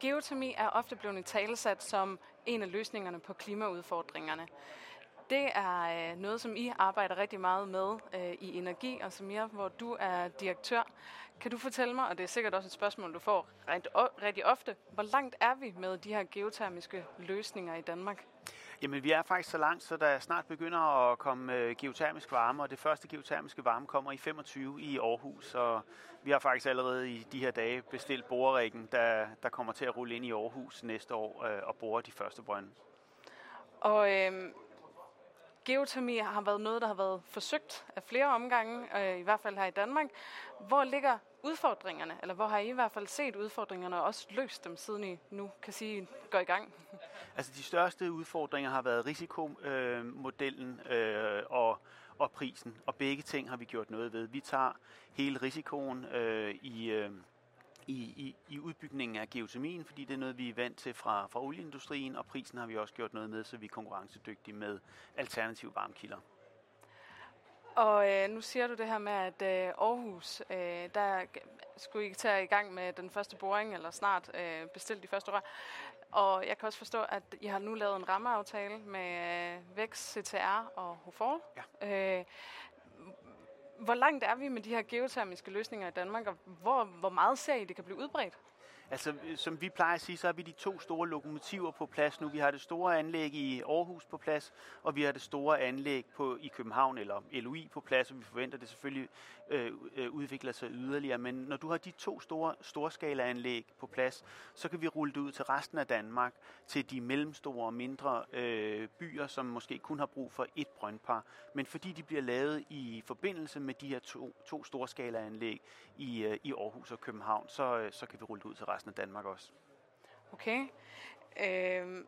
Geotermi er ofte blevet talesat som en af løsningerne på klimaudfordringerne. Det er øh, noget, som I arbejder rigtig meget med øh, i Energi og Samir, hvor du er direktør. Kan du fortælle mig, og det er sikkert også et spørgsmål, du får rigtig, rigtig ofte, hvor langt er vi med de her geotermiske løsninger i Danmark? Jamen, vi er faktisk så langt, så der snart begynder at komme øh, geotermisk varme, og det første geotermiske varme kommer i 25 i Aarhus, og vi har faktisk allerede i de her dage bestilt borerækken, der, der kommer til at rulle ind i Aarhus næste år øh, og bore de første brønde. Og øh, geotermi har været noget, der har været forsøgt af flere omgange, øh, i hvert fald her i Danmark. Hvor ligger udfordringerne, eller hvor har I i hvert fald set udfordringerne og også løst dem, siden I nu kan sige, går i gang? Altså de største udfordringer har været risikomodellen øh, og, og prisen, og begge ting har vi gjort noget ved. Vi tager hele risikoen øh, i... Øh, i, i, i udbygningen af geotermien, fordi det er noget, vi er vant til fra, fra olieindustrien, og prisen har vi også gjort noget med, så vi er konkurrencedygtige med alternative varmekilder. Og øh, nu siger du det her med, at øh, Aarhus, øh, der skulle I tage i gang med den første boring, eller snart øh, bestilt de første rør. Og jeg kan også forstå, at I har nu lavet en rammeaftale med øh, Vækst, CTR og Hofor. Ja. Øh, hvor langt er vi med de her geotermiske løsninger i Danmark, og hvor, hvor meget ser I, det kan blive udbredt? Altså, som vi plejer at sige, så har vi de to store lokomotiver på plads nu. Vi har det store anlæg i Aarhus på plads, og vi har det store anlæg på, i København, eller LOI på plads, og vi forventer, det selvfølgelig øh, øh, udvikler sig yderligere. Men når du har de to store storskalaanlæg på plads, så kan vi rulle det ud til resten af Danmark, til de mellemstore og mindre øh, byer, som måske kun har brug for et brøndpar. Men fordi de bliver lavet i forbindelse med de her to, to storskalaanlæg i, øh, i Aarhus og København, så, øh, så kan vi rulle det ud til resten resten af Danmark også. Okay. Øh,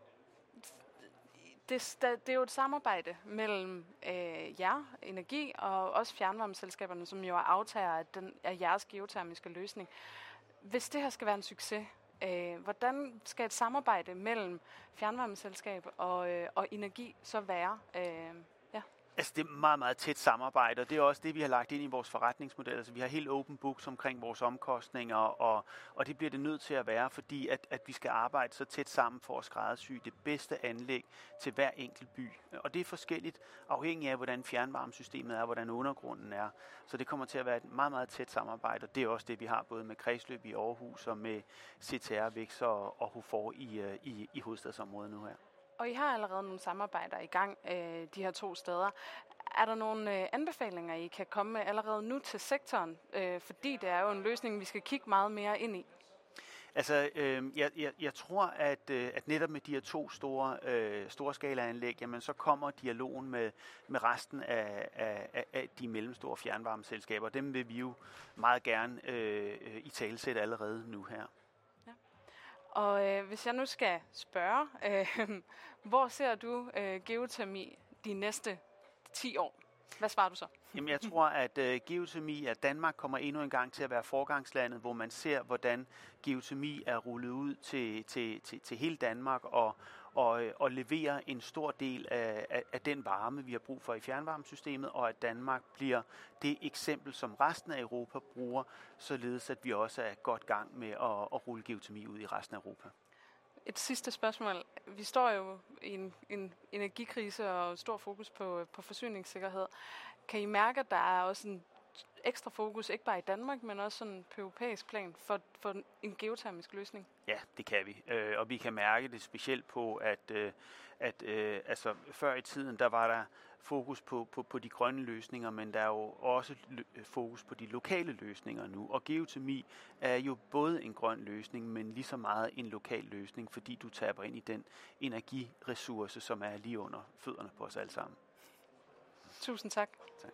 det, det er jo et samarbejde mellem øh, jer, energi, og også fjernvarmeselskaberne, som jo er aftager af, den, af jeres geotermiske løsning. Hvis det her skal være en succes, øh, hvordan skal et samarbejde mellem fjernvarmeselskab og, øh, og energi så være? Øh, Altså det er meget, meget tæt samarbejde, og det er også det, vi har lagt ind i vores forretningsmodel. Altså vi har helt open books omkring vores omkostninger, og, og det bliver det nødt til at være, fordi at, at vi skal arbejde så tæt sammen for at skræddersy det bedste anlæg til hver enkelt by. Og det er forskelligt afhængig af, hvordan fjernvarmesystemet er, hvordan undergrunden er. Så det kommer til at være et meget, meget tæt samarbejde, og det er også det, vi har både med Kredsløb i Aarhus og med CTR, Vækst og, og Hofor i, øh, i, i hovedstadsområdet nu her. Og I har allerede nogle samarbejder i gang øh, de her to steder. Er der nogle øh, anbefalinger, I kan komme med allerede nu til sektoren? Øh, fordi det er jo en løsning, vi skal kigge meget mere ind i. Altså, øh, jeg, jeg, jeg tror, at, øh, at netop med de her to store øh, storskalaanlæg, jamen så kommer dialogen med, med resten af, af, af de mellemstore fjernvarmeselskaber. Dem vil vi jo meget gerne øh, øh i talsætte allerede nu her. Og øh, hvis jeg nu skal spørge, øh, hvor ser du øh, geotermi de næste 10 år? Hvad svarer du så? Jamen, jeg tror, at øh, geotermi, at Danmark kommer endnu en gang til at være forgangslandet, hvor man ser, hvordan geotermi er rullet ud til, til, til, til hele Danmark og, og, øh, og leverer en stor del af, af, af den varme, vi har brug for i fjernvarmesystemet, og at Danmark bliver det eksempel, som resten af Europa bruger, således at vi også er godt gang med at, at rulle geotermi ud i resten af Europa. Et sidste spørgsmål. Vi står jo i en, en energikrise og stor fokus på, øh, på forsyningssikkerhed. Kan I mærke, at der er også en ekstra fokus, ikke bare i Danmark, men også sådan på europæisk plan, for, for en geotermisk løsning? Ja, det kan vi. Øh, og vi kan mærke det specielt på, at, øh, at øh, altså, før i tiden, der var der fokus på, på, på de grønne løsninger, men der er jo også fokus på de lokale løsninger nu. Og geotermi er jo både en grøn løsning, men lige så meget en lokal løsning, fordi du taber ind i den energiressource, som er lige under fødderne på os alle sammen. Tusind tak. tak.